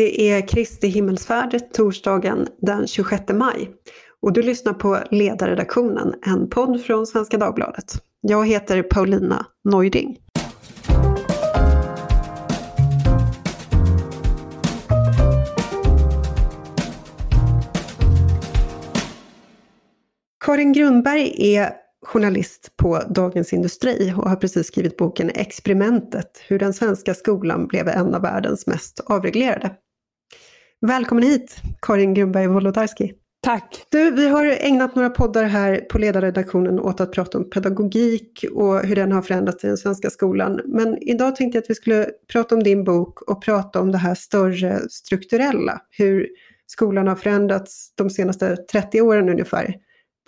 Det är Kristi himmelsfärd torsdagen den 26 maj och du lyssnar på Ledarredaktionen, en podd från Svenska Dagbladet. Jag heter Paulina Neuding. Karin Grundberg är journalist på Dagens Industri och har precis skrivit boken Experimentet, hur den svenska skolan blev en av världens mest avreglerade. Välkommen hit, Karin Grundberg Wolodarski. Tack! Du, vi har ägnat några poddar här på ledarredaktionen åt att prata om pedagogik och hur den har förändrats i den svenska skolan. Men idag tänkte jag att vi skulle prata om din bok och prata om det här större strukturella. Hur skolan har förändrats de senaste 30 åren ungefär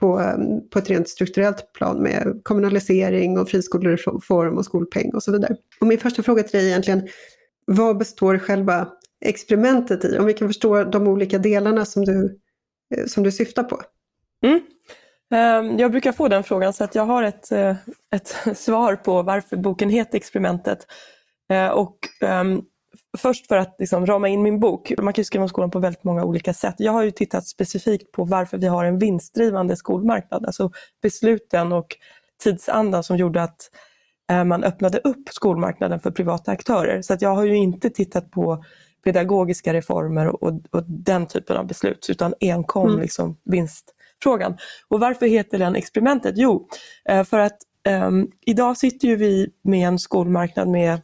på, på ett rent strukturellt plan med kommunalisering och friskolereform och skolpeng och så vidare. Och min första fråga till dig är egentligen, vad består själva experimentet i? Om vi kan förstå de olika delarna som du, eh, som du syftar på. Mm. Ehm, jag brukar få den frågan så att jag har ett, eh, ett svar på varför boken heter Experimentet. Eh, och um, först för att liksom rama in min bok. Man kan skriva om skolan på väldigt många olika sätt. Jag har ju tittat specifikt på varför vi har en vinstdrivande skolmarknad. Alltså besluten och tidsandan som gjorde att man öppnade upp skolmarknaden för privata aktörer. Så att jag har ju inte tittat på pedagogiska reformer och, och den typen av beslut utan enkom mm. liksom vinstfrågan. Och varför heter den experimentet? Jo, eh, för att um, idag sitter ju vi med en skolmarknad med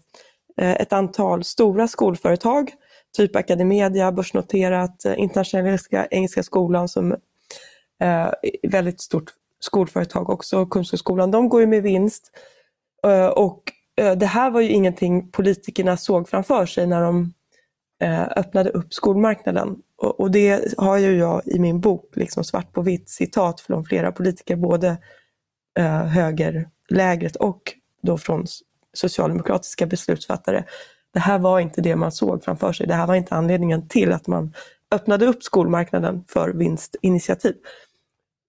Eh, ett antal stora skolföretag, typ Academedia, börsnoterat, eh, Internationella Engelska Skolan som är väldigt stort skolföretag också, Kunskapsskolan, de går ju med vinst. Och det här var ju ingenting politikerna såg framför sig när de Eh, öppnade upp skolmarknaden. Och det har ju jag i min bok, liksom svart på vitt, citat från flera politiker, både eh, högerlägret och då från socialdemokratiska beslutsfattare. Det här var inte det man såg framför sig. Det här var inte anledningen till att man öppnade upp skolmarknaden för vinstinitiativ.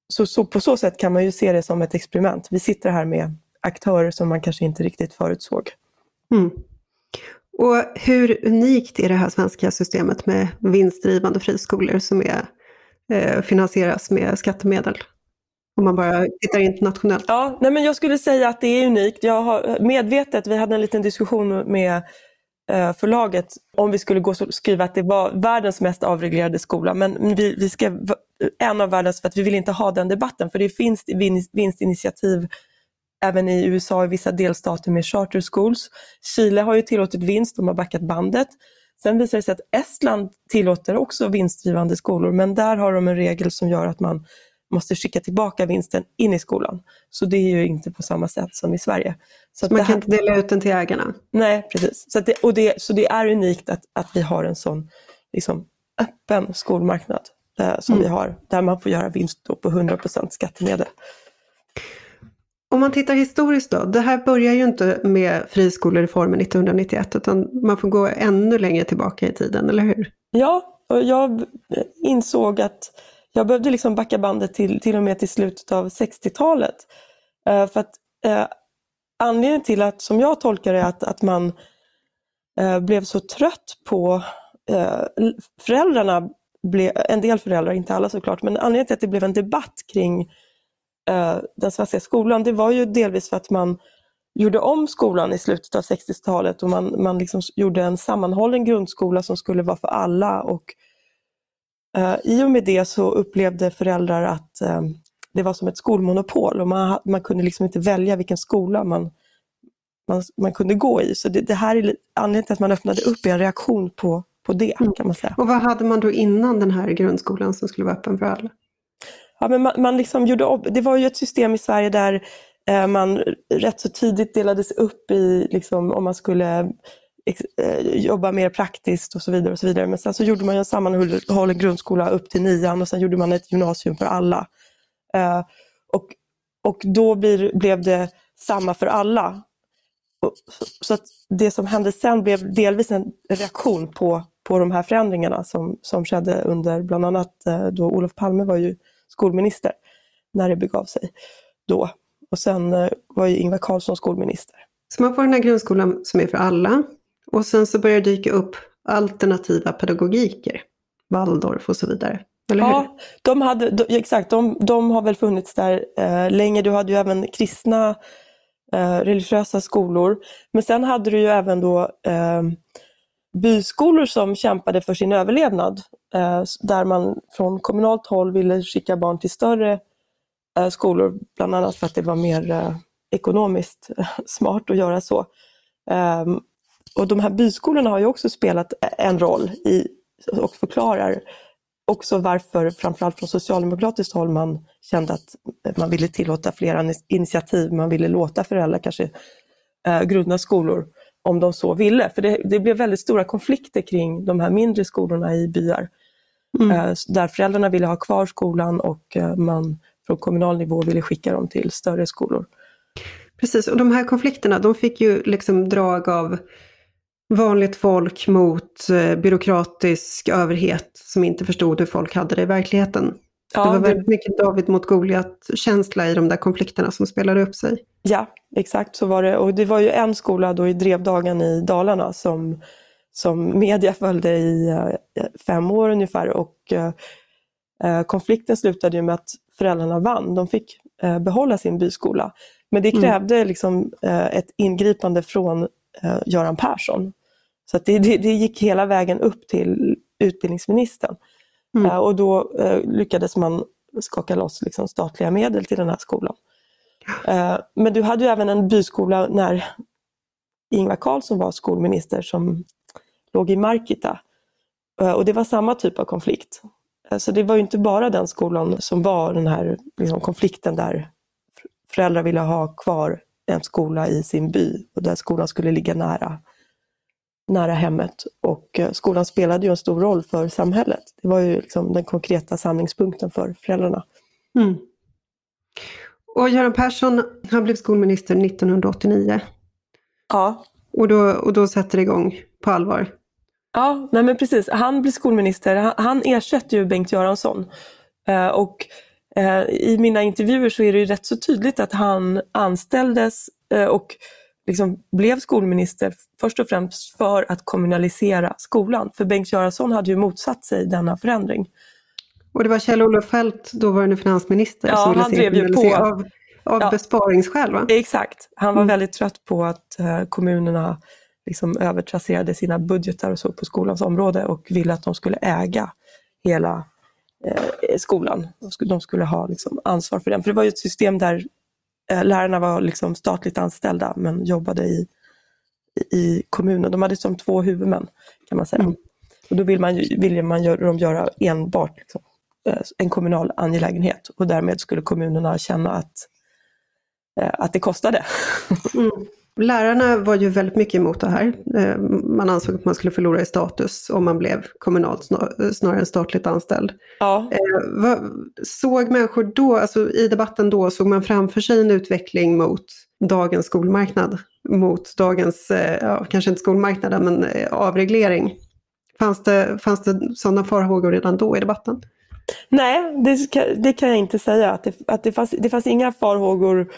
Så, så på så sätt kan man ju se det som ett experiment. Vi sitter här med aktörer som man kanske inte riktigt förutsåg. Mm. Och hur unikt är det här svenska systemet med vinstdrivande friskolor som är, eh, finansieras med skattemedel? Om man bara tittar internationellt. Ja, nej men jag skulle säga att det är unikt. Jag har medvetet, vi hade en liten diskussion med eh, förlaget om vi skulle gå och skriva att det var världens mest avreglerade skola. Men vi, vi ska en av världens, för att vi vill inte ha den debatten. För det finns vinstinitiativ även i USA i vissa delstater med charter schools. Chile har ju tillåtit vinst, de har backat bandet. Sen visar det sig att Estland tillåter också vinstdrivande skolor, men där har de en regel som gör att man måste skicka tillbaka vinsten in i skolan. Så det är ju inte på samma sätt som i Sverige. Så, så man kan här... inte dela ut den till ägarna? Nej, precis. Så det, och det, så det är unikt att, att vi har en sån liksom, öppen skolmarknad eh, som mm. vi har, där man får göra vinst på 100% skattemedel. Om man tittar historiskt då, det här börjar ju inte med friskolereformen 1991 utan man får gå ännu längre tillbaka i tiden, eller hur? Ja, och jag insåg att jag behövde liksom backa bandet till, till och med till slutet av 60-talet. Eh, för att eh, anledningen till att, som jag tolkar det, att, att man eh, blev så trött på eh, föräldrarna, ble, en del föräldrar, inte alla såklart, men anledningen till att det blev en debatt kring eh, den svenska skolan, det var ju delvis för att man gjorde om skolan i slutet av 60-talet och man, man liksom gjorde en sammanhållen grundskola som skulle vara för alla och Uh, I och med det så upplevde föräldrar att uh, det var som ett skolmonopol och man, man kunde liksom inte välja vilken skola man, man, man kunde gå i. Så det, det här är anledningen till att man öppnade upp är en reaktion på, på det mm. kan man säga. Och vad hade man då innan den här grundskolan som skulle vara öppen för alla? Ja, men man, man liksom gjorde det var ju ett system i Sverige där eh, man rätt så tidigt delades upp i liksom, om man skulle eh, jobba mer praktiskt och så vidare. och så vidare. Men sen så gjorde man en sammanhållen grundskola upp till nian och sen gjorde man ett gymnasium för alla. Eh, och, och då blir, blev det samma för alla. Och, så, så, att det som hände sen blev delvis en reaktion på, på de här förändringarna som, som skedde under bland annat eh, då Olof Palme var ju skolminister när det begav sig då. Och sen uh, var ju Ingvar Carlsson skolminister. Så man får den här grundskolan som är för alla och sen så börjar det dyka upp alternativa pedagogiker, Waldorf och så vidare. Eller ja, hur? de hade, de, exakt, de, de har väl funnits där eh, länge. Du hade ju även kristna eh, religiösa skolor. Men sen hade du ju även då eh, byskolor som kämpade för sin överlevnad. Eh, där man från kommunalt håll ville skicka barn till större eh, skolor, bland annat för att det var mer eh, ekonomiskt smart att göra så. Ehm, och de här byskolorna har ju också spelat e- en roll i, och förklarar också varför, framförallt från socialdemokratiskt håll, man kände att man ville tillåta flera initiativ, man ville låta föräldrar kanske grunda skolor om de så ville. För det, det blev väldigt stora konflikter kring de här mindre skolorna i byar. Mm. Eh, där föräldrarna ville ha kvar skolan och eh, man från kommunal nivå ville skicka dem till större skolor. Precis, och de här konflikterna de fick ju liksom drag av vanligt folk mot eh, byråkratisk överhet som inte förstod hur folk hade det i verkligheten. Ja, det var väldigt det... mycket David mot Goliat-känsla i de där konflikterna som spelade upp sig. Ja, exakt så var det. Och det var ju en skola då i Drevdagen i Dalarna som, som media följde i uh, fem år ungefär och uh, konflikten slutade ju med att föräldrarna vann. De fick uh, behålla sin byskola. Men det mm. krävde mm. liksom, ett ingripande från Göran Persson så det, det, det, gick hela vägen upp till utbildningsministern. Mm. Uh, och då uh, lyckades man skaka loss liksom, statliga medel till den här skolan. Uh, men du hade ju även en byskola när Ingvar Carlsson var skolminister som låg i Markita. och det var samma typ av konflikt. Så det var inte bara den skolan som var den här liksom, konflikten där föräldrar ville ha kvar en skola i sin by och där skolan skulle ligga nära nära hemmet och eh, skolan spelade ju en stor roll för samhället. Det var ju liksom den konkreta samlingspunkten för föräldrarna. Mm. Och Göran Persson, han blev skolminister 1989. Ja. Och då, och då sätter det igång på allvar. Ja, nej men precis. Han blir skolminister. Han, han ersätter ju Bengt Göransson. Eh, och eh, i mina intervjuer så är det ju rätt så tydligt att han anställdes eh, och liksom blev skolminister först och främst för att kommunalisera skolan. För Bengt Göransson hade ju motsatt sig denna förändring. Och det var Kjell-Olof Feldt, dåvarande finansminister, ja, som ville han drev ju på. av, av ja, besparingsskäl va? Exakt, han var mm. väldigt trött på att uh, kommunerna liksom övertrasserade sina budgetar och så på skolans område och ville att de skulle äga hela eh, skolan. De skulle ha liksom, ansvar för den. För det var ju ett system där Eh, lärarna var liksom statligt anställda men jobbade i, i kommunen. De hade som två huvudmän kan man säga. Mm. Och då vill man, vill man gör, de göra enbart liksom, eh, en kommunal angelägenhet och därmed skulle kommunerna känna att, eh, att det kostade. Mm. Lärarna var ju väldigt mycket emot det här. Eh, man ansåg att man skulle förlora i status om man blev kommunalt snarare än statligt anställd. Ja. Eh, såg människor då, alltså i debatten då, såg man framför sig en utveckling mot dagens skolmarknad? Mot dagens, eh, ja, kanske inte skolmarknaden, men avreglering. Fanns det, fanns det sådana farhågor redan då i debatten? Nej, det, det kan jag inte säga. Att det, att det, fanns, det fanns inga farhågor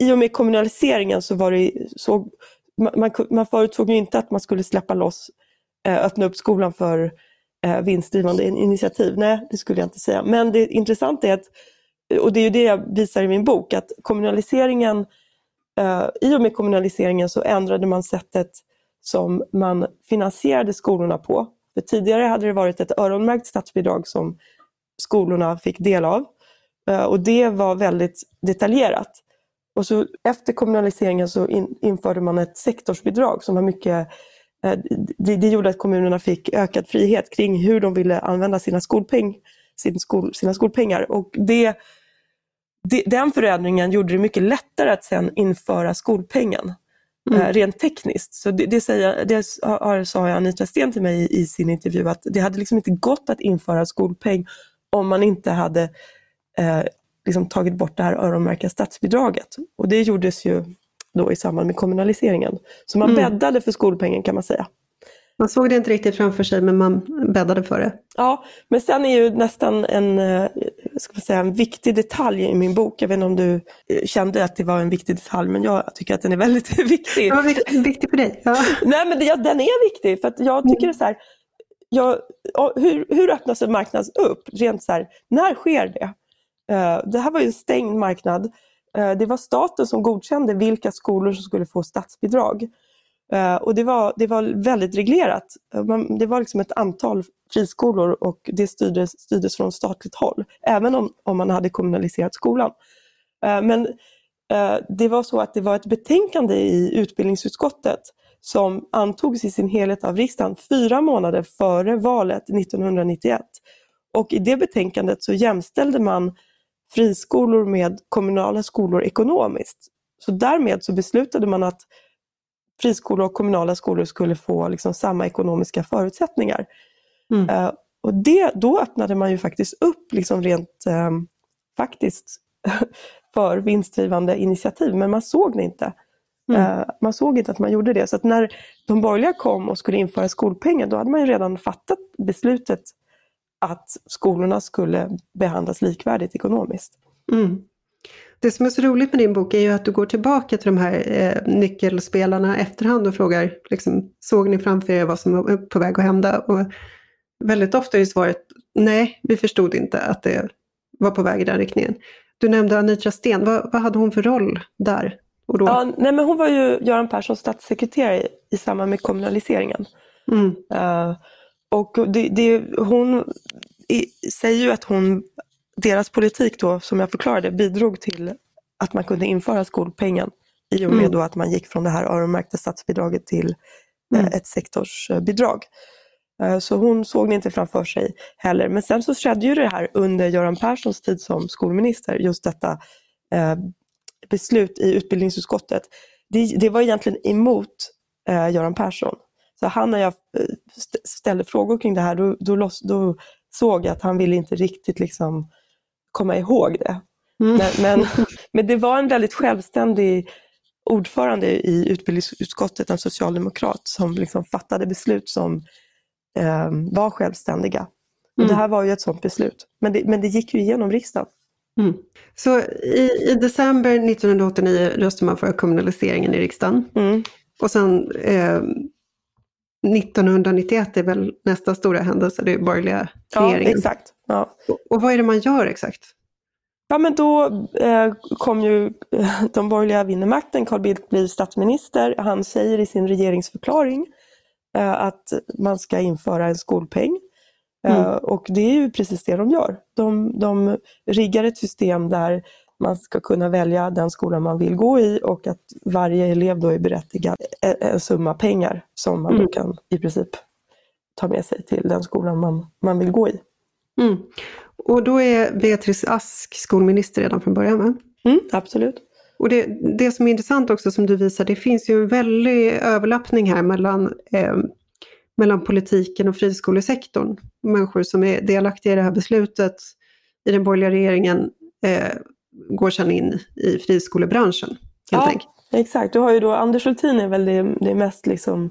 i, och med kommunaliseringen så var det så, man, man förutsåg ju inte att man skulle släppa loss, eh, öppna upp skolan för eh, vinstdrivande initiativ. Nej, det skulle jag inte säga. Men det intressanta är att, och det är ju det jag visar i min bok, att kommunaliseringen, eh, i och med kommunaliseringen så ändrade man sättet som man finansierade skolorna på. För tidigare hade det varit ett öronmärkt statsbidrag som skolorna fick del av. Eh, och det var väldigt detaljerat. Och så efter kommunaliseringen så in, införde man ett sektorsbidrag som var mycket eh, det, det, gjorde att kommunerna fick ökad frihet kring hur de ville använda sina, skolpeng, sin skol, sina skolpengar. Och det, det, den förändringen gjorde det mycket lättare att sen införa skolpengen. Eh, mm. rent tekniskt. Så det, det, säger, det har, sa Anita Sten till mig i, i, sin intervju att det hade liksom inte gått att införa skolpeng om man inte hade eh, liksom tagit bort det här öronmärkta statsbidraget. Och det gjordes ju då i samband med kommunaliseringen. Så man mm. bäddade för skolpengen kan man säga. Man såg det inte riktigt framför sig men man bäddade för det. Ja, men sen är ju nästan en, eh, ska man säga, en viktig detalj i min bok. Jag vet inte om du eh, kände att det var en viktig detalj, men jag tycker att den är väldigt viktig. Ja, viktig för dig. Ja. Nej, men ja, den är viktig för att jag tycker det är så här, jag, hur, hur öppnas en marknad upp? Rent så här, när sker det? Eh, det här var ju en stängd marknad. Eh, det var staten som godkände vilka skolor som skulle få statsbidrag. Eh, och det var, det var väldigt reglerat. Det var liksom ett antal friskolor och det styrdes, styrdes från statligt håll, även om, om man hade kommunaliserat skolan. men det var så att det var ett betänkande i utbildningsutskottet som antogs i sin helhet av riksdagen fyra månader före valet 1991. Och i det betänkandet så jämställde man friskolor med kommunala skolor ekonomiskt. Så därmed så beslutade man att friskolor och kommunala skolor skulle få liksom samma ekonomiska förutsättningar. Mm. Uh, och det, då öppnade man ju faktiskt upp liksom rent uh, faktiskt för vinstdrivande initiativ, men man såg det inte. Mm. Uh, man såg inte att man gjorde det. Så när de borgerliga kom och skulle införa skolpengen, då hade man ju redan fattat beslutet att skolorna skulle behandlas likvärdigt ekonomiskt. Mm. Det som är så roligt med din bok är ju att du går tillbaka till de här eh, nyckelspelarna efterhand och frågar, liksom, såg ni framför er vad som var på väg att hända? Och väldigt ofta är svaret nej, vi förstod inte att det var på väg i den riktningen. Du nämnde Anitra Sten, vad, vad hade hon för roll där? Och då? Ja, nej, men hon var ju Göran Perssons statssekreterare i, i samband med kommunaliseringen. Mm. Uh, och det, det, hon säger ju att hon, deras politik då, som jag förklarade, bidrog till att man kunde införa skolpengen i och med mm. då att man gick från det här öronmärkta statsbidraget till eh, mm. ett sektorsbidrag. Eh, så hon såg det inte framför sig heller. Men sen så skedde ju det här under Göran Perssons tid som skolminister, just detta eh, beslut i utbildningsutskottet. Det, det var egentligen emot Göran Persson. Så han när jag eh, ställde frågor kring det här, då, då, då såg jag att han ville inte riktigt liksom komma ihåg det. Mm. Men, men, men, det var en väldigt självständig ordförande i utbildningsutskottet, en socialdemokrat, som liksom fattade beslut som eh, var självständiga. Mm. Och det här var ju ett sådant beslut. Men det, men det gick ju igenom riksdagen. Mm. Så i, i, december 1989 röstade man för kommunaliseringen i riksdagen. Mm. Och sen eh, 1991 är väl nästa stora händelse, det är borgerliga regeringen. Ja, exakt. Ja. Och, vad är det man gör exakt? Ja men då eh, kom ju eh, de borgerliga vinner makten, Carl Bildt blir statsminister. Han säger i sin regeringsförklaring eh, att man ska införa en skolpeng. Eh, mm. Och det är ju precis det de gör. De, de riggar ett system där man ska kunna välja den skola man vill gå i och att varje elev då är berättigad en summa pengar som man mm. kan i princip ta med sig till den skolan man, man vill gå i. Mm. Och då är Beatrice Ask skolminister redan från början va? Mm, absolut. Och det, det som är intressant också som du visar, det finns ju en väldig överlappning här mellan, eh, mellan politiken och friskolesektorn. Människor som är delaktiga i det här beslutet i den borgerliga regeringen eh, går sedan in i friskolebranschen. Helt ja, enkelt. exakt. Du har ju då Anders Hultin är väl det, det mest liksom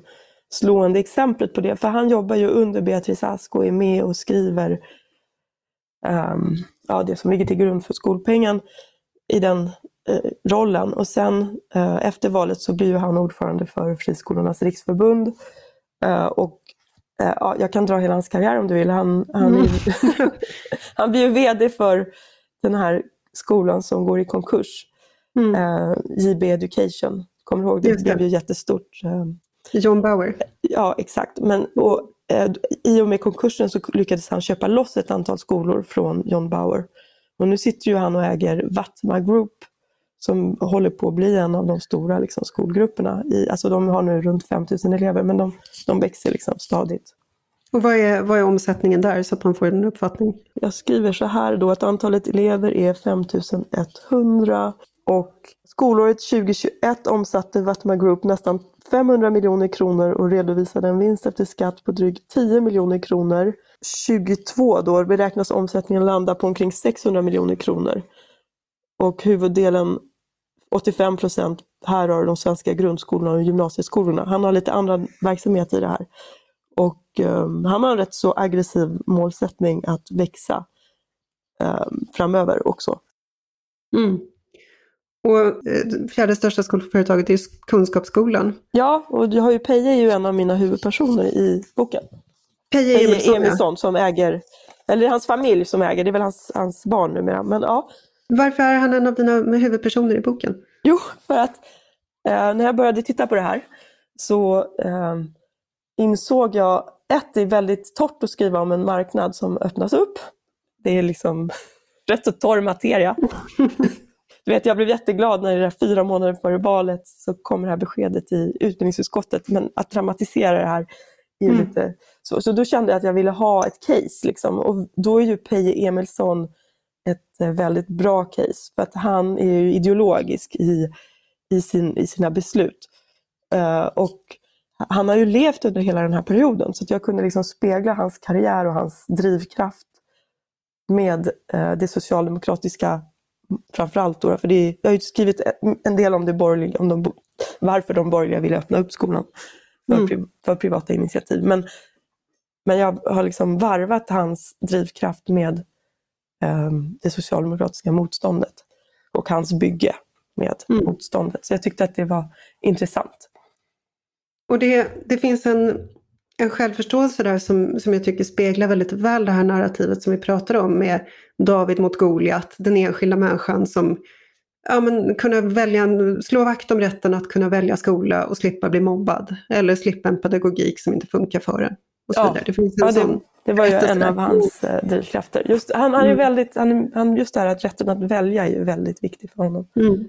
slående exemplet på det. För han jobbar ju under Beatrice Ask och är med och skriver um, ja, det som ligger till grund för skolpengen i den uh, rollen. Och sen uh, efter valet så blir han ordförande för Friskolornas riksförbund. Uh, och ja, jag kan dra hela hans karriär om du vill. Han, han, mm. han blir ju VD för den här skolan som går i konkurs. Mm. Uh, JB Education, kommer du ihåg? Det, det blev ju jättestort. Uh, John Bauer. Ja, exakt. Men, och, uh, I och med konkursen så lyckades han köpa loss ett antal skolor från John Bauer. Och nu sitter ju han och äger Vatma Group som håller på att bli en av de stora liksom, skolgrupperna. I, alltså de har nu runt 5000 elever men de, de växer liksom stadigt. Och vad är, vad är omsättningen där så att man får en uppfattning? Jag skriver så här då att antalet elever är 5100 och skolåret 2021 omsatte Vatma Group nästan 500 miljoner kronor och redovisade en vinst efter skatt på drygt 10 miljoner kronor. 22 då beräknas omsättningen landa på omkring 600 miljoner kronor. Och huvuddelen, 85 procent, här har de svenska grundskolorna och gymnasieskolorna. Han har lite andra verksamheter i det här. Och um, han har en rätt så aggressiv målsättning att växa eh, framöver också. Mm. Och eh, fjärde största skolföretaget är Kunskapsskolan. Ja, och jag har ju Peje är ju en av mina huvudpersoner i boken. Peje Peje Emilsson, Emilsson som äger, eller hans familj som äger, det är väl hans, hans barn numera. Men ja, Varför är han en av dina huvudpersoner i boken? Jo, för att eh, när jag började titta på det här så eh, insåg jag, ett, det är väldigt torrt att skriva om en marknad som öppnas upp. Det är liksom rätt så torr materia. Du vet, jag blev jätteglad när det där fyra månader före valet så kom det här beskedet i utbildningsutskottet, men att dramatisera det här är Mm. lite så. Så då kände jag att jag ville ha ett case, liksom. och då är ju Peje Emilsson ett eh, väldigt bra case, för att han är ju ideologisk i, i, sin, i sina beslut. Eh, och han har ju levt under hela den här perioden, så att jag kunde liksom spegla hans karriär och hans drivkraft med eh, det socialdemokratiska framförallt. Då, för det jag har ju skrivit en del om det borgerliga, om de, varför de borgerliga ville öppna upp skolan för, Mm. för privata initiativ. Men, men jag har liksom varvat hans drivkraft med ehm, det socialdemokratiska motståndet och hans bygge med Mm. motståndet. Så jag tyckte att det var intressant. Och det, det finns en, en självförståelse där som, som jag tycker speglar väldigt väl det här narrativet som vi pratar om med David mot Goliat, den enskilda människan som ja, men, kunna välja slå vakt om rätten att kunna välja skola och slippa bli mobbad. Eller slippa en pedagogik som inte funkar för en. Och så Ja. vidare. Det finns en Ja, sån, det, det var ju en av hans eh, drivkrafter. Just, han, han är Mm. väldigt, han, han, just det här att rätten att välja är ju väldigt viktig för honom. mm.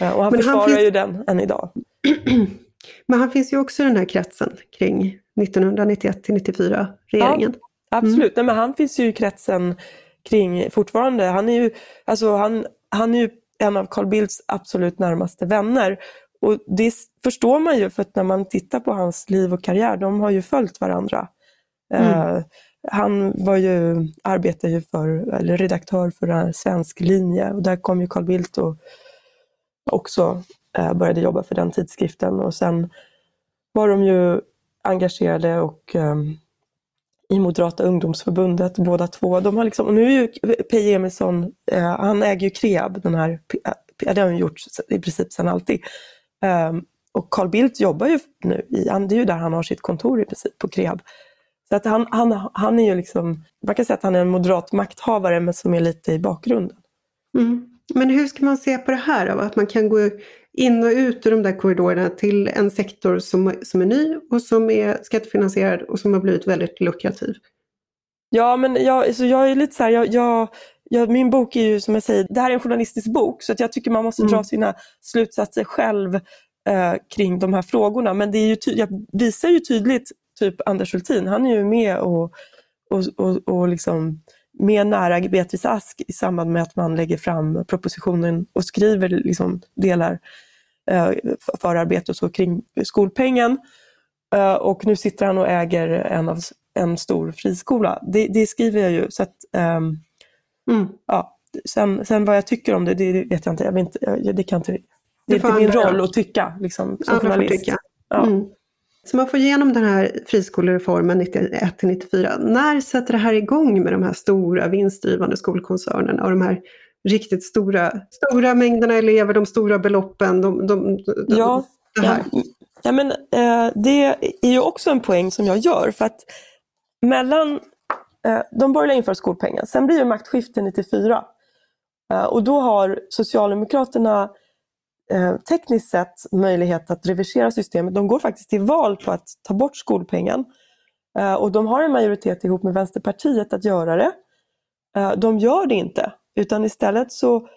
Eh, Och han Men han försvarar finns- ju den än idag. Men han finns ju också i den här kretsen kring 1991 till 94 regeringen. Absolut, Nej, men han finns ju i kretsen kring fortfarande. Han är ju, alltså, han, han är ju en av Carl Bildts absolut närmaste vänner. Och det förstår man ju för att när man tittar på hans liv och karriär, de har ju följt varandra. Mm. Eh, han var ju, arbetade ju för, eller redaktör för en svensk linje och där kom ju Carl Bildt och också Eh, började jobba för den tidskriften och sen var de ju engagerade och ehm, i Moderata ungdomsförbundet båda två. De har liksom, och nu är ju Peje Emilsson, eh, han äger ju Kreab, den här, eh, det har han gjort i princip sedan alltid. Ehm, och Carl Bildt jobbar ju nu i, det är ju där han har sitt kontor i princip, på Kreab. Så att han, han, han är ju liksom, man kan säga att han är en moderat makthavare men som är lite i bakgrunden. Mm. Men hur ska man se på det här då? Att man kan gå in och ut ur de där korridorerna till en sektor som, som är ny och som är skattefinansierad och som har blivit väldigt lukrativ. Ja, men jag, så jag är lite så här, jag, jag, jag, min bok är ju som jag säger, det här är en journalistisk bok så att jag tycker man måste Mm. dra sina slutsatser själv eh, kring de här frågorna. Men det är ju ty- jag visar ju tydligt, typ Anders Hultin, han är ju med och, och, och, och liksom mer nära Beatrice Ask i samband med att man lägger fram propositionen och skriver liksom delar eh, för- förarbete och så kring skolpengen. Eh, och nu sitter han och äger en, av, en stor friskola. Det, det skriver jag ju. Så att, ehm, Mm. ja, sen, sen vad jag tycker om det, det vet jag inte. Jag vet inte jag, det kan inte, det är inte min roll att tycka liksom, som Andra journalist. tycka. Ja. Mm. Så man får igenom den här friskolereformen 91 till 94. När sätter det här igång med de här stora vinstdrivande skolkoncernerna och de här riktigt stora, stora mängderna elever, de stora beloppen, de, de, de, Ja, det här? Ja, ja, men, eh, det är ju också en poäng som jag gör. För att mellan eh, de borgerliga inför skolpengen, sen blir det maktskifte 94. Eh, och då har Socialdemokraterna eh, tekniskt sett möjlighet att reversera systemet. De går faktiskt till val på att ta bort skolpengen. Eh, och de har en majoritet ihop med Vänsterpartiet att göra det. Eh, de gör det inte, utan istället så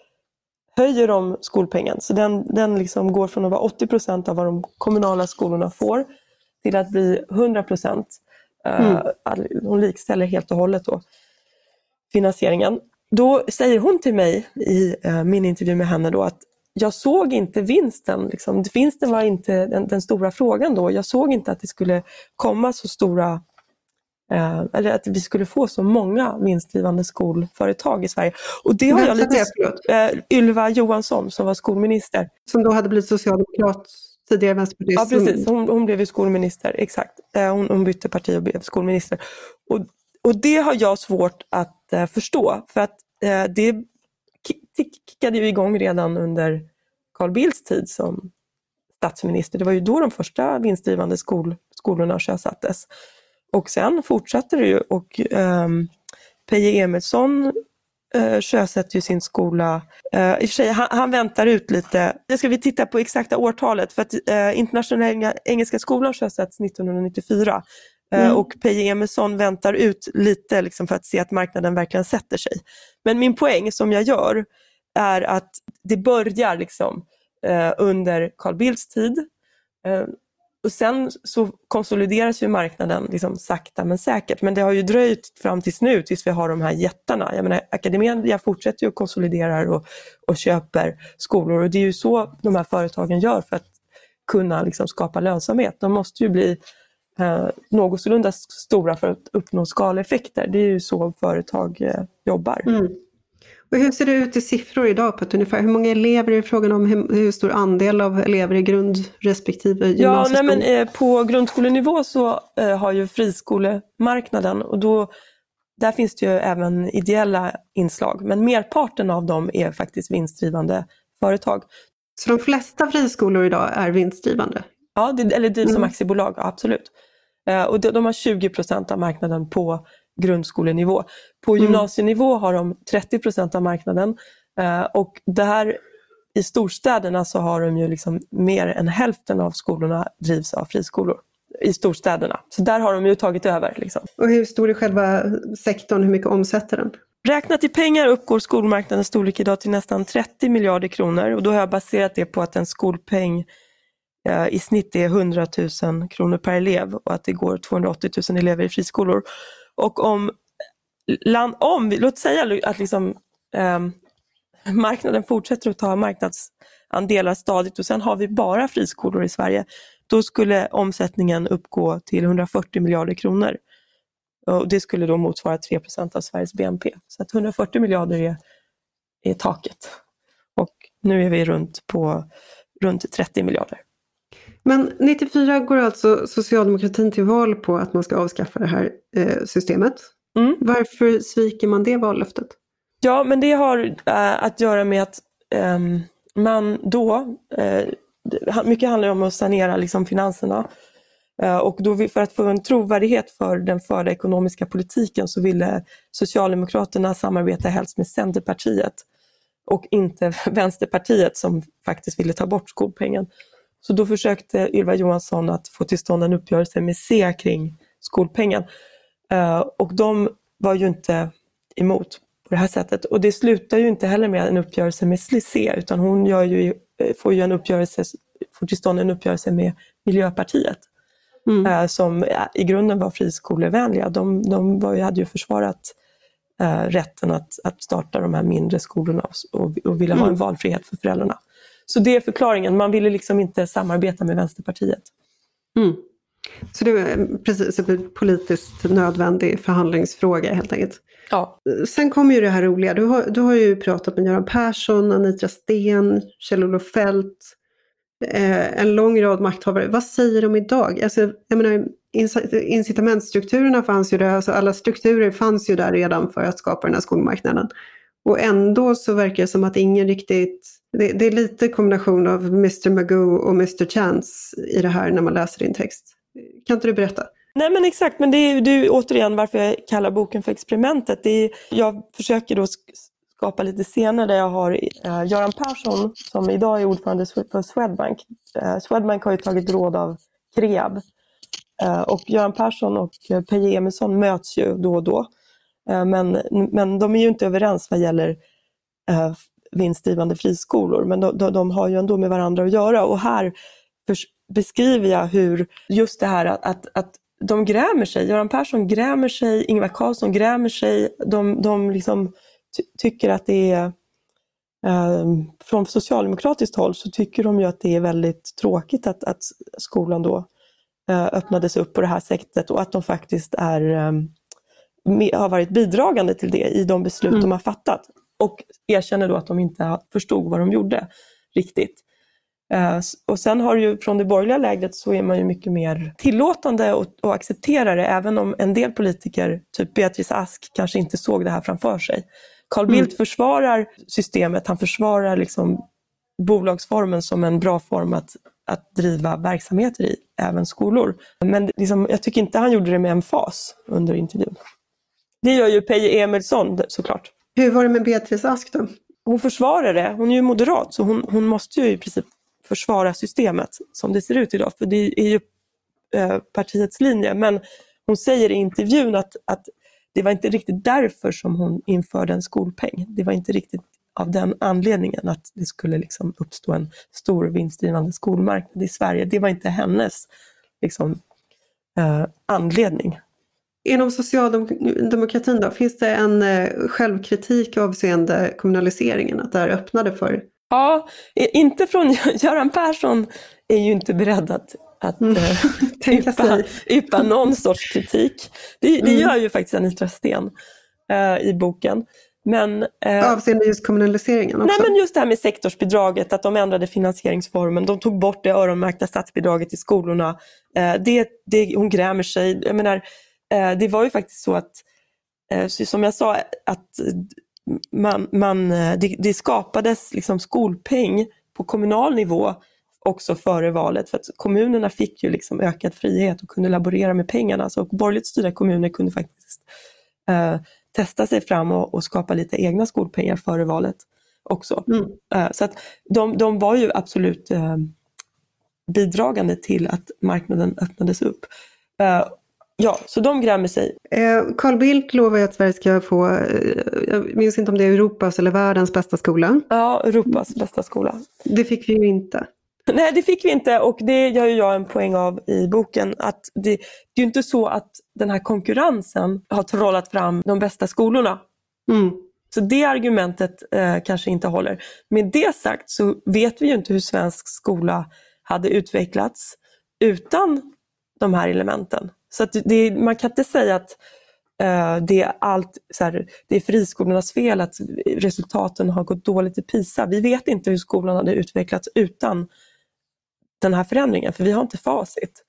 höjer de skolpengen. Så den, den liksom går från att vara 80 procent av vad de kommunala skolorna får till att bli 100 procent. Mm. Hon likställer helt och hållet då finansieringen. Då säger hon till mig i min intervju med henne då att jag såg inte vinsten. Liksom. Vinsten var inte den, den stora frågan då. Jag såg inte att det skulle komma så stora eh, eller att vi skulle få så många vinstdrivande skolföretag i Sverige. Och det har jag lite... Eh, Ylva Johansson som var skolminister. Som då hade blivit socialdemokrat, tidigare vänsterpartist. Ja precis, hon, hon blev ju skolminister, exakt. Eh, hon, hon bytte parti och blev skolminister. Och, och det har jag svårt att eh, förstå. För att eh, det kickade ju igång redan under Carl Bildts tid som statsminister. Det var ju då de första vinstdrivande skol, skolorna sjösattes. Och sen fortsatte det ju och um, Peje Emilsson uh, sjösätter ju sin skola. Uh, I och för sig, han, han, väntar ut lite. Det ska vi titta på exakta årtalet för att uh, Internationella Engelska Skolan sjösätts 1994. Mm. Och Peje Emilsson väntar ut lite liksom, för att se att marknaden verkligen sätter sig. Men min poäng som jag gör är att det börjar liksom, eh, under Carl Bildts tid. Eh, och sen så konsolideras ju marknaden liksom sakta men säkert. Men det har ju dröjt fram tills nu, tills vi har de här jättarna. Jag menar, Academedia fortsätter ju att konsolidera och, och köper skolor och det är ju så de här företagen gör för att kunna liksom skapa lönsamhet. De måste ju bli eh, någorlunda stora för att uppnå skaleffekter. Det är ju så företag eh, jobbar. Mm. Och hur ser det ut i siffror idag på ett ungefär? Hur många elever är det frågan om? Hur, stor andel av elever i grund respektive gymnasieskola? Ja, nej, men, eh, på grundskolenivå så eh, har ju friskolemarknaden och då, där finns det ju även ideella inslag. Men merparten av dem är faktiskt vinstdrivande företag. Så de flesta friskolor idag är vinstdrivande? Ja, det, eller drivs som mm. aktiebolag, absolut. Eh, och de, de har 20 procent av marknaden på grundskolenivå. På mm. gymnasienivå har de 30 procent av marknaden eh, och där i storstäderna så har de ju liksom mer än hälften av skolorna drivs av friskolor i storstäderna. Så där har de ju tagit över. Liksom. Och hur stor är själva sektorn? Hur mycket omsätter den? Räknat i pengar uppgår skolmarknadens storlek idag till nästan 30 miljarder kronor och då har jag baserat det på att en skolpeng eh, i snitt är 100 000 kronor per elev och att det går 280 000 elever i friskolor. Och om, land, om låt säga att liksom, eh, marknaden fortsätter att ta marknadsandelar stadigt och sen har vi bara friskolor i Sverige, då skulle omsättningen uppgå till 140 miljarder kronor. Och det skulle då motsvara 3% av Sveriges BNP. Så att 140 miljarder är, är taket. Och nu är vi runt, på, runt 30 miljarder. Men 94 går alltså socialdemokratin till val på att man ska avskaffa det här eh, systemet. Mm. Varför sviker man det vallöftet? Ja, men det har äh, att göra med att äh, man då, äh, mycket handlar om att sanera liksom, finanserna. Och då för att få en trovärdighet för den förda ekonomiska politiken så ville Socialdemokraterna samarbeta helst med Centerpartiet och inte Vänsterpartiet som faktiskt ville ta bort skolpengen. Så då försökte Ylva Johansson att få till stånd en uppgörelse med C kring skolpengen. Uh, och de var ju inte emot på det här sättet. Och det slutar ju inte heller med en uppgörelse med C, utan hon ju, eh, får ju en uppgörelse, får till stånd en uppgörelse med Miljöpartiet. Mm. Uh, som i grunden var friskolevänliga. De, de var, hade ju försvarat rätten att, att starta de här mindre skolorna och, och ville mm. ha en valfrihet för föräldrarna. Så det är förklaringen, man ville liksom inte samarbeta med Vänsterpartiet. Mm. Så det var precis en politiskt nödvändig förhandlingsfråga helt enkelt. Ja. Sen kommer ju det här roliga, du har, du har ju pratat med Göran Persson, Anitra Sten, Kjell-Olof Fält, eh, en lång rad makthavare. Vad säger de idag? Alltså, jag menar, incitamentstrukturerna fanns ju där, alltså alla strukturer fanns ju där redan för att skapa den här skolmarknaden. Och ändå så verkar det som att ingen riktigt det, det, är lite kombination av Mr Magoo och Mr Chance i det här när man läser din text. Kan inte du berätta? Nej men exakt, men det är du, återigen varför jag kallar boken för experimentet. Det är, jag försöker då skapa lite scener där jag har eh, Göran Persson som idag är ordförande för Swedbank. Eh, Swedbank har ju tagit råd av Kreab. eh, och Göran Persson och eh, Peje Emilsson möts ju då och då. Eh, men, men de är ju inte överens vad gäller eh, vinstdrivande friskolor, men de, de, de, har ju ändå med varandra att göra. Och här beskriver jag hur just det här att, att, att de grämer sig. Göran Persson grämer sig, Ingvar Carlsson grämer sig. De, de liksom ty tycker att det är eh, från socialdemokratiskt håll så tycker de ju att det är väldigt tråkigt att, att skolan då eh, öppnades upp på det här sättet och att de faktiskt är, ehm, eh, har varit bidragande till det i de beslut mm. de har fattat och erkänner då att de inte förstod vad de gjorde riktigt. Uh, och sen har ju från det borgerliga lägret så är man ju mycket mer tillåtande och, och accepterar det, även om en del politiker, typ Beatrice Ask, kanske inte såg det här framför sig. Carl Bildt mm. försvarar systemet, han försvarar liksom bolagsformen som en bra form att, att driva verksamheter i, även skolor. Men liksom, jag tycker inte han gjorde det med en fas under intervjun. Det gör ju Peje Emilsson såklart. Hur var det med Beatrice Ask då? Hon försvarar det. Hon är ju moderat så hon, hon måste ju i princip försvara systemet som det ser ut idag. För det är ju eh, partiets linje. Men hon säger i intervjun att, att det var inte riktigt därför som hon införde en skolpeng. Det var inte riktigt av den anledningen att det skulle liksom uppstå en stor vinstdrivande skolmarknad i Sverige. Det var inte hennes liksom, eh, anledning. Inom socialdemokratin då, finns det en eh, självkritik avseende kommunaliseringen, att det här öppnade för? Ja, inte från Göran Persson är ju inte beredd att, att mm. Eh, yppa, yppa någon sorts kritik. Det, det mm. gör ju faktiskt Anitra Sten eh, i boken. Men, eh, Avseende just kommunaliseringen också? Nej men just det här med sektorsbidraget, att de ändrade finansieringsformen. De tog bort det öronmärkta statsbidraget till skolorna. Eh, det, det, hon grämer sig. Jag menar, det var ju faktiskt så att, eh, som jag sa, att man, man, eh, det, det skapades liksom skolpeng på kommunal nivå också före valet. För att kommunerna fick ju liksom ökad frihet och kunde laborera med pengarna. Så borgerligt styrda kommuner kunde faktiskt eh, testa sig fram och, och, skapa lite egna skolpengar före valet också. Mm. Uh, så att de, de var ju absolut uh, bidragande till att marknaden öppnades upp. Ja, så de grämer sig. Carl Bildt lovar ju att Sverige ska få, jag minns inte om det är Europas eller världens bästa skola. Ja, Europas bästa skola. Det fick vi ju inte. Nej, det fick vi inte och det gör jag en poäng av i boken. Att det, det är ju inte så att den här konkurrensen har trollat fram de bästa skolorna. Mm. Så det argumentet eh, kanske inte håller. Med det sagt så vet vi ju inte hur svensk skola hade utvecklats utan de här elementen. Så det, man kan inte säga att eh, det, är allt, så här, det är friskolornas fel att resultaten har gått dåligt i PISA. Vi vet inte hur skolan hade utvecklats utan den här förändringen, för vi har inte facit.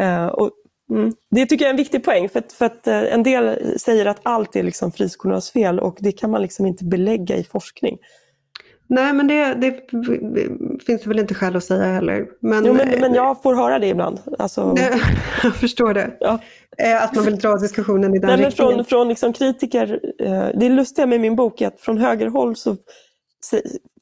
Uh, och, mm, det tycker jag är en viktig poäng, för att, för att uh, en del säger att allt är liksom friskolornas fel och det kan man liksom inte belägga i forskning. Nej, men det, det, finns det väl inte skäl att säga heller. Men, jo, men, men jag får höra det ibland. Alltså... jag förstår det. Ja. Eh, att man vill dra diskussionen i den Nej, riktningen. Men från, från liksom kritiker, det är lustiga med min bok är att från högerhåll så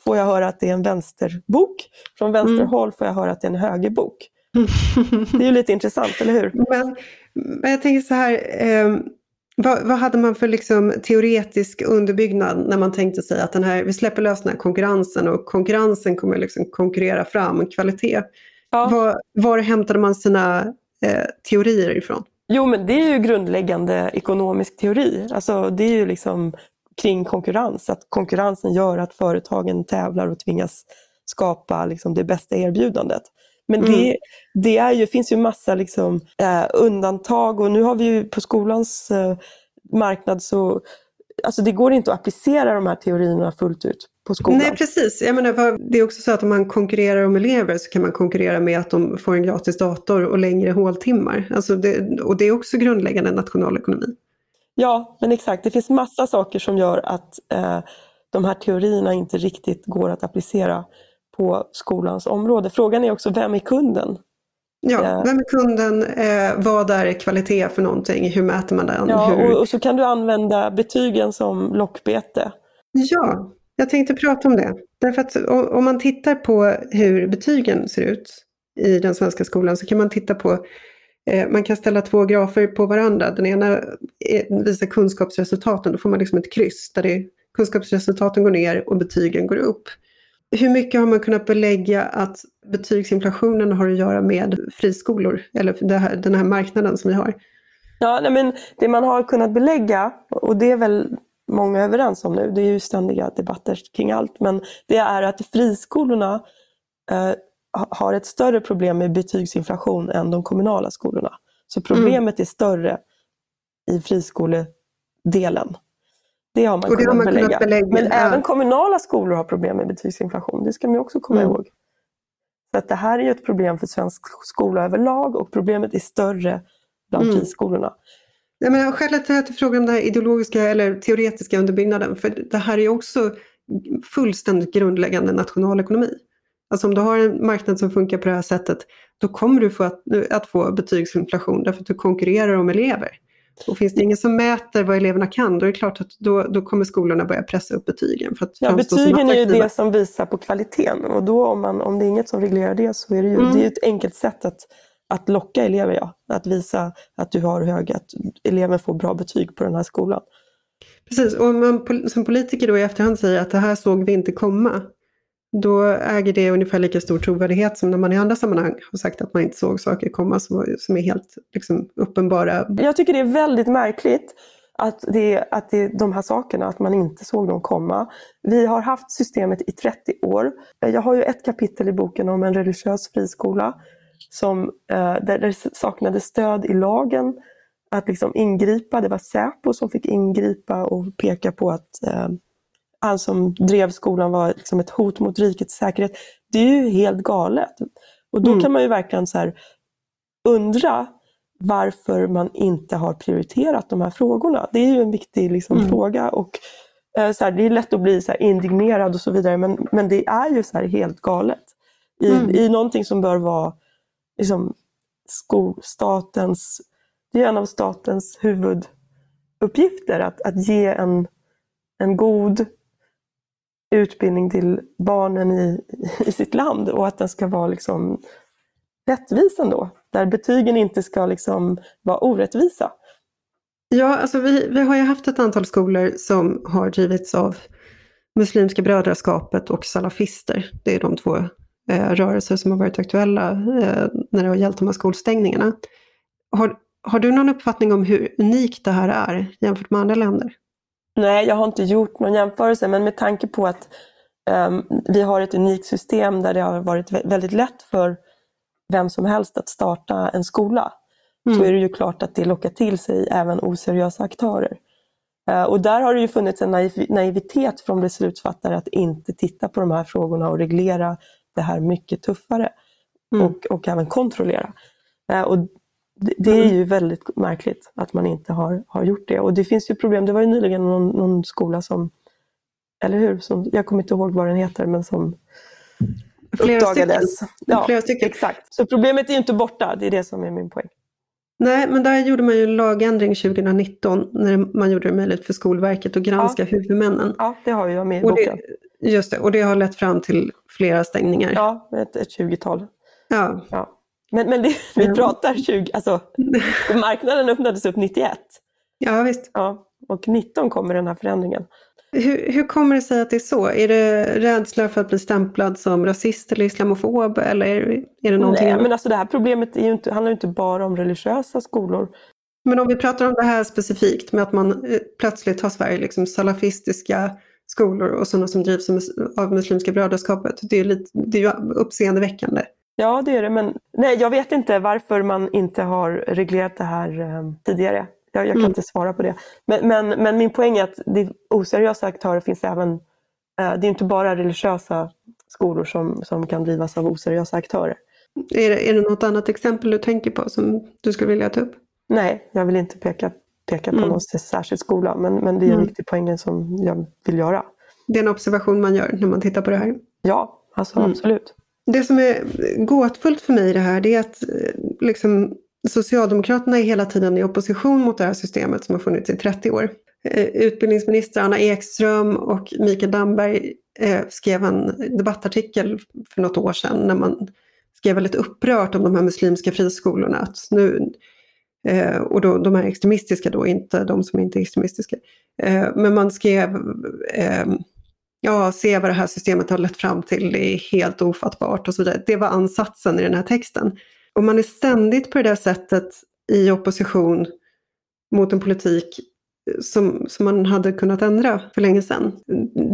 får jag höra att det är en vänsterbok. Från vänsterhåll mm. får jag höra att det är en högerbok. det är ju lite intressant, eller hur? Men, men jag tänker så här, eh, vad, vad, hade man för liksom teoretisk underbyggnad när man tänkte sig att den här, vi släpper lös den här konkurrensen och konkurrensen kommer liksom konkurrera fram kvalitet. Ja. Var, var hämtade man sina eh, teorier ifrån? Jo men det är ju grundläggande ekonomisk teori. Alltså det är ju liksom kring konkurrens. Att konkurrensen gör att företagen tävlar och tvingas skapa liksom, det bästa erbjudandet. Men mm. Det, är ju, finns ju massa liksom, eh, undantag och nu har vi ju på skolans eh, marknad så Alltså det går inte att applicera de här teorierna fullt ut på skolan. Nej precis, jag menar, det är också så att om man konkurrerar om elever så kan man konkurrera med att de får en gratis dator och längre håltimmar. Alltså det, och det är också grundläggande nationalekonomi. Ja, men exakt. Det finns massa saker som gör att eh, de här teorierna inte riktigt går att applicera på skolans område. Frågan är också, vem är kunden? Ja, eh, vem är kunden? Eh, vad är kvalitet för någonting? Hur mäter man den? Ja, Hur... och, och, så kan du använda betygen som lockbete. Ja, jag tänkte prata om det. Därför att om man tittar på hur betygen ser ut i den svenska skolan så kan man titta på Eh, man kan ställa två grafer på varandra. Den ena visar kunskapsresultaten, då får man liksom ett kryss där det, kunskapsresultaten går ner och betygen går upp. Hur mycket har man kunnat belägga att betygsinflationen har att göra med friskolor, eller här, den här marknaden som vi har? Ja, nej, men det man har kunnat belägga, och det är väl många överens om nu, det är ju ständiga debatter kring allt, men det är att friskolorna eh, har ett större problem med betygsinflation än de kommunala skolorna. Så problemet mm. är större i friskoledelen. Det har man, det kunnat, har man belägga. kunnat belägga. Men ja. även kommunala skolor har problem med betygsinflation. Det ska man också komma mm. ihåg. Så att det här är ett problem för svensk skola överlag och problemet är större bland mm. friskolorna. Ja, men skälet till att jag frågar om den här ideologiska eller teoretiska underbyggnaden, för det här är också fullständigt grundläggande nationalekonomi. Alltså om du har en marknad som funkar på det här sättet, då kommer du få att, att få betygsinflation därför att du konkurrerar om elever. Och finns det ingen som mäter vad eleverna kan, då är det klart att då, då kommer skolorna börja pressa upp betygen. För att ja, betygen är ju det som visar på kvaliteten och då om, man, om det är inget som reglerar det så är det ju mm. det är ett enkelt sätt att, att locka elever, ja. Att visa att du har höga, att eleven får bra betyg på den här skolan. Precis, och om man som politiker då i efterhand säger att det här såg vi inte komma, då äger det ungefär lika stor trovärdighet som när man i andra sammanhang har sagt att man inte såg saker komma som, som är helt liksom, uppenbara. Jag tycker det är väldigt märkligt att det, att det är de här sakerna, att man inte såg dem komma. Vi har haft systemet i 30 år. Jag har ju ett kapitel i boken om en religiös friskola som, eh, där det saknades stöd i lagen att liksom ingripa. Det var Säpo som fick ingripa och peka på att eh, han som drev skolan var liksom ett hot mot rikets säkerhet. Det är ju helt galet. Och då mm. kan man ju verkligen så undra varför man inte har prioriterat de här frågorna. Det är ju en viktig liksom, mm. fråga. Och, eh, så här, det är lätt att bli så indignerad och så vidare men, men det är ju så helt galet. I, mm. I någonting som bör vara liksom, statens, det är en av statens huvuduppgifter att, att ge en, en god utbildning till barnen i, i sitt land och att den ska vara liksom rättvis ändå. Där betygen inte ska liksom vara orättvisa. Ja, alltså vi, vi har ju haft ett antal skolor som har drivits av Muslimska brödraskapet och salafister. Det är de två eh, rörelser som har varit aktuella eh, när det har gällt de här skolstängningarna. Har, har du någon uppfattning om hur unikt det här är jämfört med andra länder? Nej, jag har inte gjort någon jämförelse, men med tanke på att um, vi har ett unikt system där det har varit väldigt lätt för vem som helst att starta en skola, mm. så är det ju klart att det lockar till sig även oseriösa aktörer. Uh, och där har det ju funnits en naiv naivitet från beslutsfattare att inte titta på de här frågorna och reglera det här mycket tuffare mm. och, och även kontrollera. Uh, och det, är mm. ju väldigt märkligt att man inte har, har gjort det. Och det finns ju problem. Det var ju nyligen någon, någon skola som, eller hur, som, jag kommer inte ihåg vad den heter, men som Flera uppdagades. Stycken. Ja, Flera stycken. Exakt. Så problemet är inte borta, det är det som är min poäng. Nej, men där gjorde man ju en lagändring 2019 när man gjorde det möjligt för Skolverket att granska ja. huvudmännen. Ja, det har jag med i boken. Det, just det, och det har lett fram till flera stängningar. Ja, ett, ett 20-tal. Ja. ja. Men, men det, vi pratar 20, alltså marknaden öppnades upp 91. Ja visst. Ja, och 19 kommer den här förändringen. Hur, hur kommer det sig att det är så? Är det rädsla för att bli stämplad som rasist eller islamofob eller är det någonting Nej, annat? men alltså det här problemet är ju inte, handlar ju inte bara om religiösa skolor. Men om vi pratar om det här specifikt med att man eh, plötsligt har Sverige liksom salafistiska skolor och sådana som drivs av Muslimska brödraskapet. Det är, lite, det är ju uppseendeväckande. Ja, det är det. Men nej, jag vet inte varför man inte har reglerat det här eh, tidigare. Jag, jag kan mm. inte svara på det. Men, men, men, min poäng är att det, oseriösa aktörer finns även... Eh, det är inte bara religiösa skolor som, som kan drivas av oseriösa aktörer. Är det, är det något annat exempel du tänker på som du skulle vilja ta upp? Nej, jag vill inte peka, peka på mm. någon särskild skola, men, men det är en mm. viktig poäng som jag vill göra. Det är en observation man gör när man tittar på det här? Ja, alltså mm. absolut. Det som är gåtfullt för mig i det här det är att eh, liksom, Socialdemokraterna är hela tiden i opposition mot det här systemet som har funnits i 30 år. Eh, utbildningsminister Anna Ekström och Mikael Damberg eh, skrev en debattartikel för något år sedan när man skrev väldigt upprört om de här muslimska friskolorna. Att nu, och då, de här extremistiska då, inte de som inte är extremistiska. Men man skrev ja, se vad det här systemet har lett fram till, det är helt ofattbart och så vidare. Det var ansatsen i den här texten. Och man är ständigt på det där sättet i opposition mot en politik eh, som, som man hade kunnat ändra för länge sedan.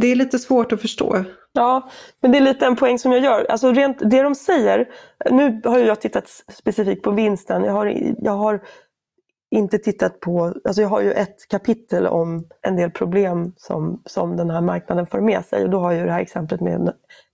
Det är lite svårt att förstå. Ja, men det är lite en poäng som jag gör. Alltså rent, det de säger, nu har jag tittat specifikt på vinsten. Jag har, jag har inte tittat på, alltså jag har ju ett kapitel om en del problem som, som den här marknaden för med sig och då har jag det här exemplet med en,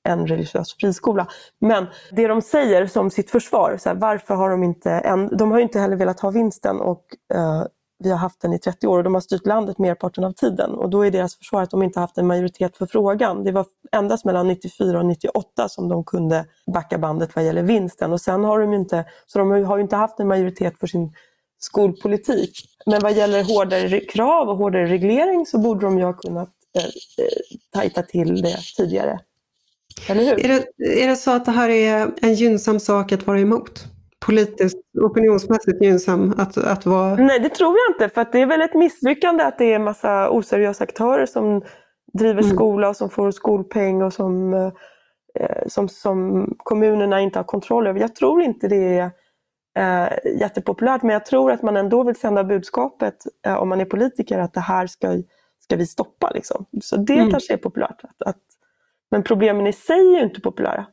en religiös friskola. Men det de säger som sitt försvar, så här, varför har de inte, en, de har ju inte heller velat ha vinsten och eh, vi har haft den i 30 år och de har styrt landet merparten av tiden. Och då är deras försvar att de inte haft en majoritet för frågan. Det var endast mellan 94 och 98 som de kunde backa bandet vad gäller vinsten. Och sen har de inte, så de har ju inte haft en majoritet för sin skolpolitik. Men vad gäller hårdare krav och hårdare reglering så borde de ju ha kunnat eh, eh tajta till det tidigare. Eller hur? Är det, är det så att det här är en gynnsam sak att vara emot? politiskt, opinionsmässigt gynnsam att, att vara... Nej, det tror jag inte. För det är väl ett misslyckande att det är en massa oseriösa aktörer som driver mm. skola och som får skolpeng och som, eh, som, som kommunerna inte har kontroll över. Jag tror inte det är eh, jättepopulärt, men jag tror att man ändå vill sända budskapet, eh, om man är politiker, att det här ska, ska vi stoppa. Liksom. Så det mm. kanske är populärt. Att, att, men problemen i sig är ju inte populära.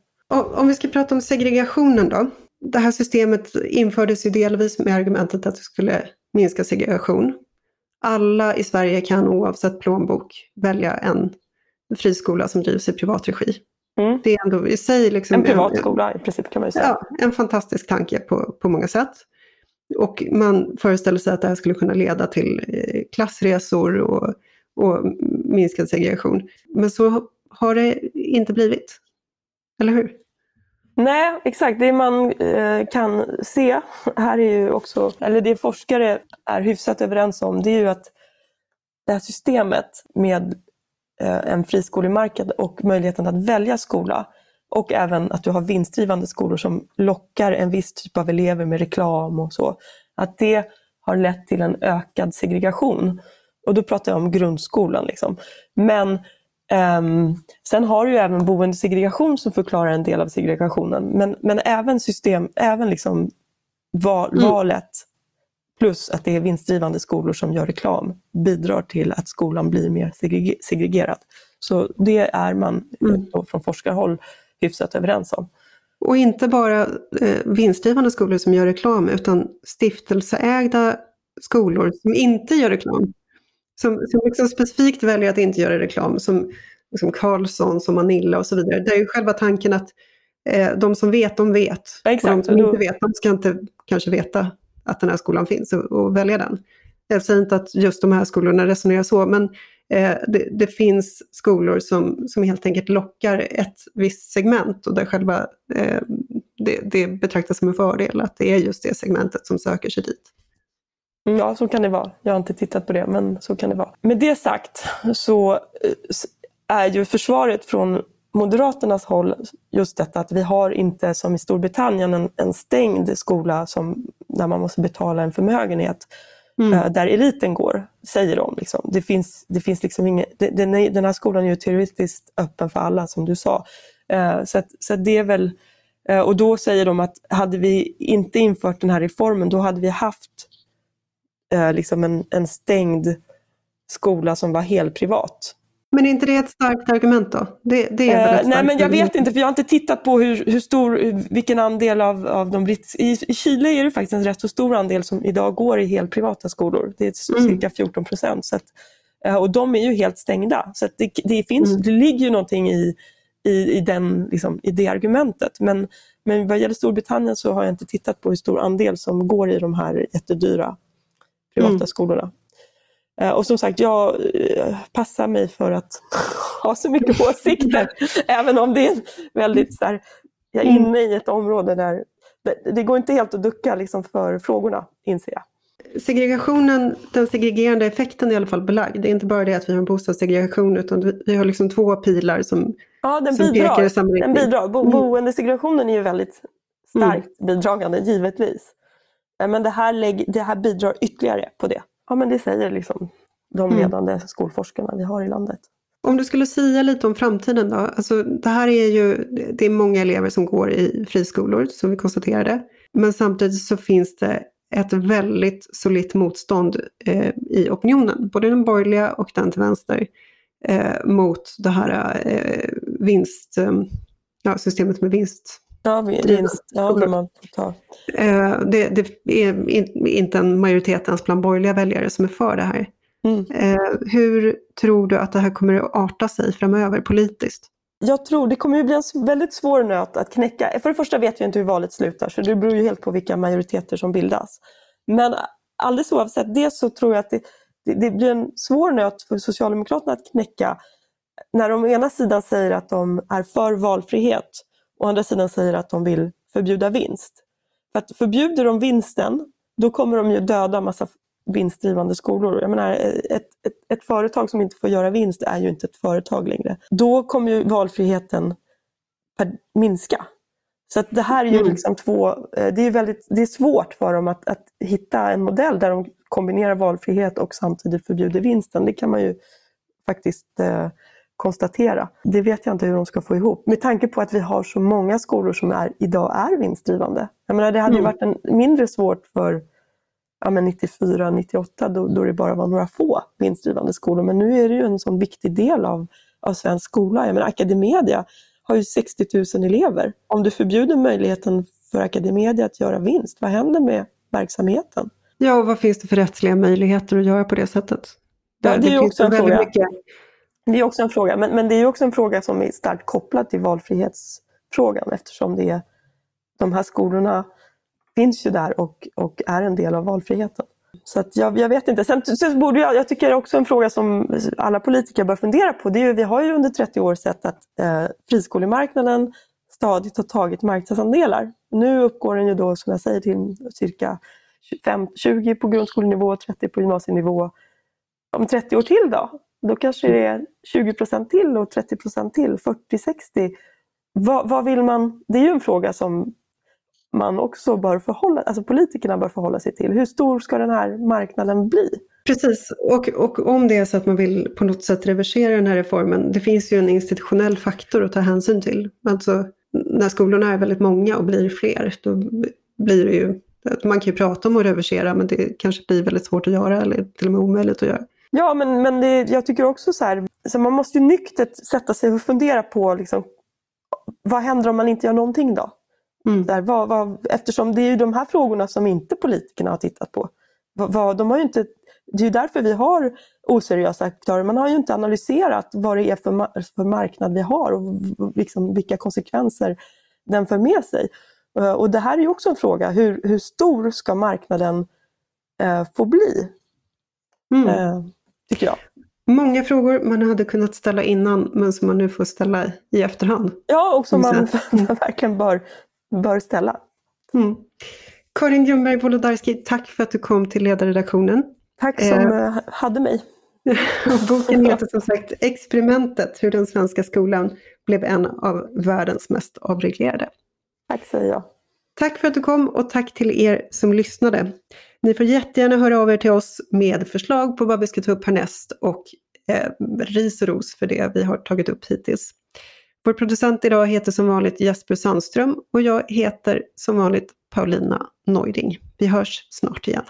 Om vi ska prata om segregationen då det här systemet infördes ju delvis med argumentet att det skulle minska segregation. Alla i Sverige kan oavsett plånbok välja en friskola som drivs i privat regi. Mm. Det är ändå i sig... Liksom en privatskola i princip kan man ju säga. Ja, en fantastisk tanke på, på många sätt. Och man föreställer sig att det här skulle kunna leda till eh, klassresor och, och minskad segregation. Men så har det inte blivit. Eller hur? Nej, exakt. Det man eh, kan se här är ju också, eller det forskare är hyfsat överens om, det är ju att det här systemet med en friskolemarknad och möjligheten att välja skola och även att du har vinstdrivande skolor som lockar en viss typ av elever med reklam och så. Att det har lett till en ökad segregation. Och då pratar jag om grundskolan. Liksom. Men Um, sen har du ju även boendesegregation som förklarar en del av segregationen. Men, men även system, även liksom val, mm. valet plus att det är vinstdrivande skolor som gör reklam bidrar till att skolan blir mer segregerad. Så det är man mm. från forskarhåll hyfsat överens om. Och inte bara eh, vinstdrivande skolor som gör reklam utan stiftelseägda skolor som inte gör reklam som, som liksom specifikt väljer att inte göra reklam, som liksom Carlsson, som Manilla och så vidare. Det är ju själva tanken att eh, de som vet, de vet. Ja, exakt. Och de som inte vet, de ska inte kanske veta att den här skolan finns och, och välja den. Jag säger inte att just de här skolorna resonerar så, men eh, det, det, finns skolor som, som helt enkelt lockar ett visst segment och där själva eh, det, det betraktas som en fördel att det är just det segmentet som söker sig dit. Ja, så kan det vara. Jag har inte tittat på det, men så kan det vara. Med det sagt så eh, är ju försvaret från Moderaternas håll just detta att vi har inte som i Storbritannien en, en stängd skola som, där man måste betala en förmögenhet. Mm. Eh, där eliten går, säger de. Liksom. Det finns, det finns liksom inget, den, den här skolan är ju teoretiskt öppen för alla som du sa. Eh, så, att, så att det är väl, och då säger de att hade vi inte infört den här reformen då hade vi haft eh, liksom en, en stängd skola som var helt privat. Men är inte det ett starkt argument då? Det, det är eh, nej, men jag vet inte, för jag har inte tittat på hur, hur stor, vilken andel av, av de brittiska... I, I Chile är det faktiskt en rätt så stor andel som idag går i helt privata skolor. Det är mm. cirka 14 procent. Eh, och de är ju helt stängda. Så det, det, finns, mm. det ligger ju någonting i, i, i, den, liksom, i det argumentet. Men, men vad gäller Storbritannien så har jag inte tittat på hur stor andel som går i de här jättedyra privata mm. skolorna. Eh, och som sagt, jag eh, passar mig för att ha så mycket åsikter, även om det är väldigt så här, jag är mm. inne i ett område där det, går inte helt att ducka liksom för frågorna, inser jag. Segregationen, den segregerande effekten är i alla fall belagd. Det är inte bara det att vi har en bostadssegregation utan vi har liksom två pilar som, ja, den som bidrar. pekar i samma riktning. Den bidrar. Bo mm. Boendesegregationen är ju väldigt starkt mm. bidragande, givetvis. Men det här, det här bidrar ytterligare på det. Ja, men det säger liksom de mm. ledande mm. skolforskarna vi har i landet. Om du skulle säga lite om framtiden då? Alltså, det här är ju, det är många elever som går i friskolor, som vi konstaterade. Men samtidigt så finns det ett väldigt solitt motstånd eh, i opinionen, både den borgerliga och den till vänster, eh, mot det här eh, vinst, eh, ja, systemet med vinst Ja, vinst. Ja, det, man tar. Eh, det, det är inte en majoritet ens bland borgerliga väljare som är för det här. Mm. Eh, hur tror du att det här kommer att arta sig framöver politiskt? Jag tror det kommer att bli en väldigt svår nöt att knäcka. För det första vet vi inte hur valet slutar, så det beror ju helt på vilka majoriteter som bildas. Men alldeles oavsett det så tror jag att det, det, det blir en svår nöt för Socialdemokraterna att knäcka när de å ena sidan säger att de är för valfrihet å andra sidan säger att de vill förbjuda vinst. För att förbjuder de vinsten, då kommer de ju döda massa vinstdrivande skolor. Jag menar, ett, ett, ett, företag som inte får göra vinst är ju inte ett företag längre. Då kommer ju valfriheten minska. Så att det här är ju mm. liksom två, eh, det är, väldigt, det är svårt för dem att, att hitta en modell där de kombinerar valfrihet och samtidigt förbjuder vinsten. Det kan man ju faktiskt eh, konstatera. Det vet jag inte hur de ska få ihop. Med tanke på att vi har så många skolor som är, idag är vinstdrivande. Jag menar, det hade mm. ju varit en, mindre svårt för ja, 94, 98 då, då det bara var några få vinstdrivande skolor. Men nu är det ju en sån viktig del av, av svensk skola. Jag menar, Academedia har ju 60 000 elever. Om du förbjuder möjligheten för Academedia att göra vinst, vad händer med verksamheten? Ja, och vad finns det för rättsliga möjligheter att göra på det sättet? Ja, det, det är också en fråga. Mycket... Det är också en fråga, men, men det är också en fråga som är starkt kopplad till valfrihetsfrågan eftersom det är, de här skolorna finns ju där och, och är en del av valfriheten. Så att jag, jag vet inte. Sen, sen borde jag, jag tycker också en fråga som alla politiker bör fundera på, det är ju, vi har ju under 30 år sett att eh, friskolemarknaden stadigt har tagit marknadsandelar. Nu uppgår den ju då, som jag säger, till cirka 25, 20 på grundskolenivå, 30 på gymnasienivå. Om 30 år till då? Då kanske det är 20 procent till och 30 procent till, 40-60. Vad, vad vill man? Det är ju en fråga som man också bör förhålla, alltså politikerna bör förhålla sig till. Hur stor ska den här marknaden bli? Precis, och, och om det är så att man vill på något sätt reversera den här reformen, det finns ju en institutionell faktor att ta hänsyn till. Alltså när skolorna är väldigt många och blir fler, då blir det ju, man kan ju prata om att reversera men det kanske blir väldigt svårt att göra eller till och med omöjligt att göra. Ja, men, men det, jag tycker också så här, så man måste ju nyktert sätta sig och fundera på liksom, vad händer om man inte gör någonting då? Mm. Där, vad, vad, eftersom det är ju de här frågorna som inte politikerna har tittat på. Vad, de har inte, det är ju därför vi har oseriösa aktörer. Man har ju inte analyserat vad det är för, för marknad vi har och liksom vilka konsekvenser den för med sig. Eh, och det här är ju också en fråga, hur, hur stor ska marknaden eh, få bli? Mm. Eh, tycker jag. Många frågor man hade kunnat ställa innan men som man nu får ställa i efterhand. Ja, och som man, man verkligen bör bör ställa. Mm. Karin Ljungberg Wolodarski, tack för att du kom till ledarredaktionen. Tack som eh, hade mig. boken heter som sagt Experimentet, hur den svenska skolan blev en av världens mest avreglerade. Tack säger jag. Tack för att du kom och tack till er som lyssnade. Ni får jättegärna höra av er till oss med förslag på vad vi ska ta upp härnäst och eh, ris och ros för det vi har tagit upp hittills. Vår producent idag heter som vanligt Jesper Sandström och jag heter som vanligt Paulina Neuding. Vi hörs snart igen.